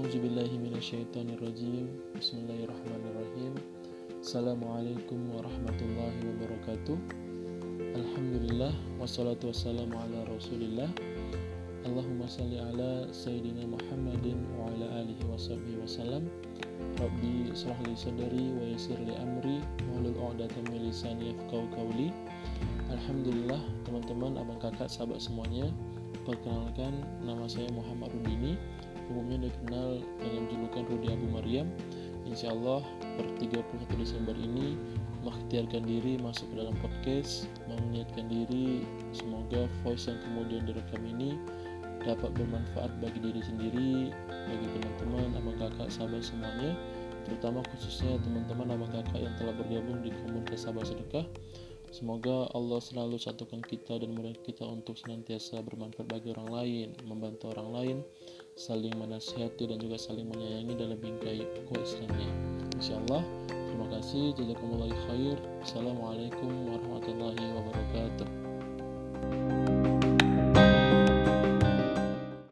minasyaitonirrajim Bismillahirrahmanirrahim. Assalamualaikum warahmatullahi wabarakatuh. Alhamdulillah Wassalatu wassalamu ala rasulillah. Allahumma salli ala Sayyidina Muhammadin Wa ala alihi wa sahbihi wasallam Rabbi israh li sadari Wa yasir li amri Wahlul uqdatan min lisani yafqahu qawli. Alhamdulillah teman-teman, abang kakak, sahabat semuanya Perkenalkan nama saya Muhammad Rudini umumnya dikenal dengan julukan Rudi Abu Maryam. Insya Allah per 31 Desember ini mengikhtiarkan diri masuk ke dalam podcast mengingatkan diri. Semoga voice yang kemudian direkam ini dapat bermanfaat bagi diri sendiri bagi teman-teman abang kakak sahabat semuanya. Terutama khususnya teman-teman abang kakak yang telah bergabung di komunitas sahabat sedekah Semoga Allah selalu satukan kita dan mudah kita untuk senantiasa bermanfaat bagi orang lain, membantu orang lain, saling menasihati dan juga saling menyayangi dalam bingkai pokok Islamnya. Insya Allah, terima kasih. Jazakumullah khair. Assalamualaikum warahmatullahi wabarakatuh.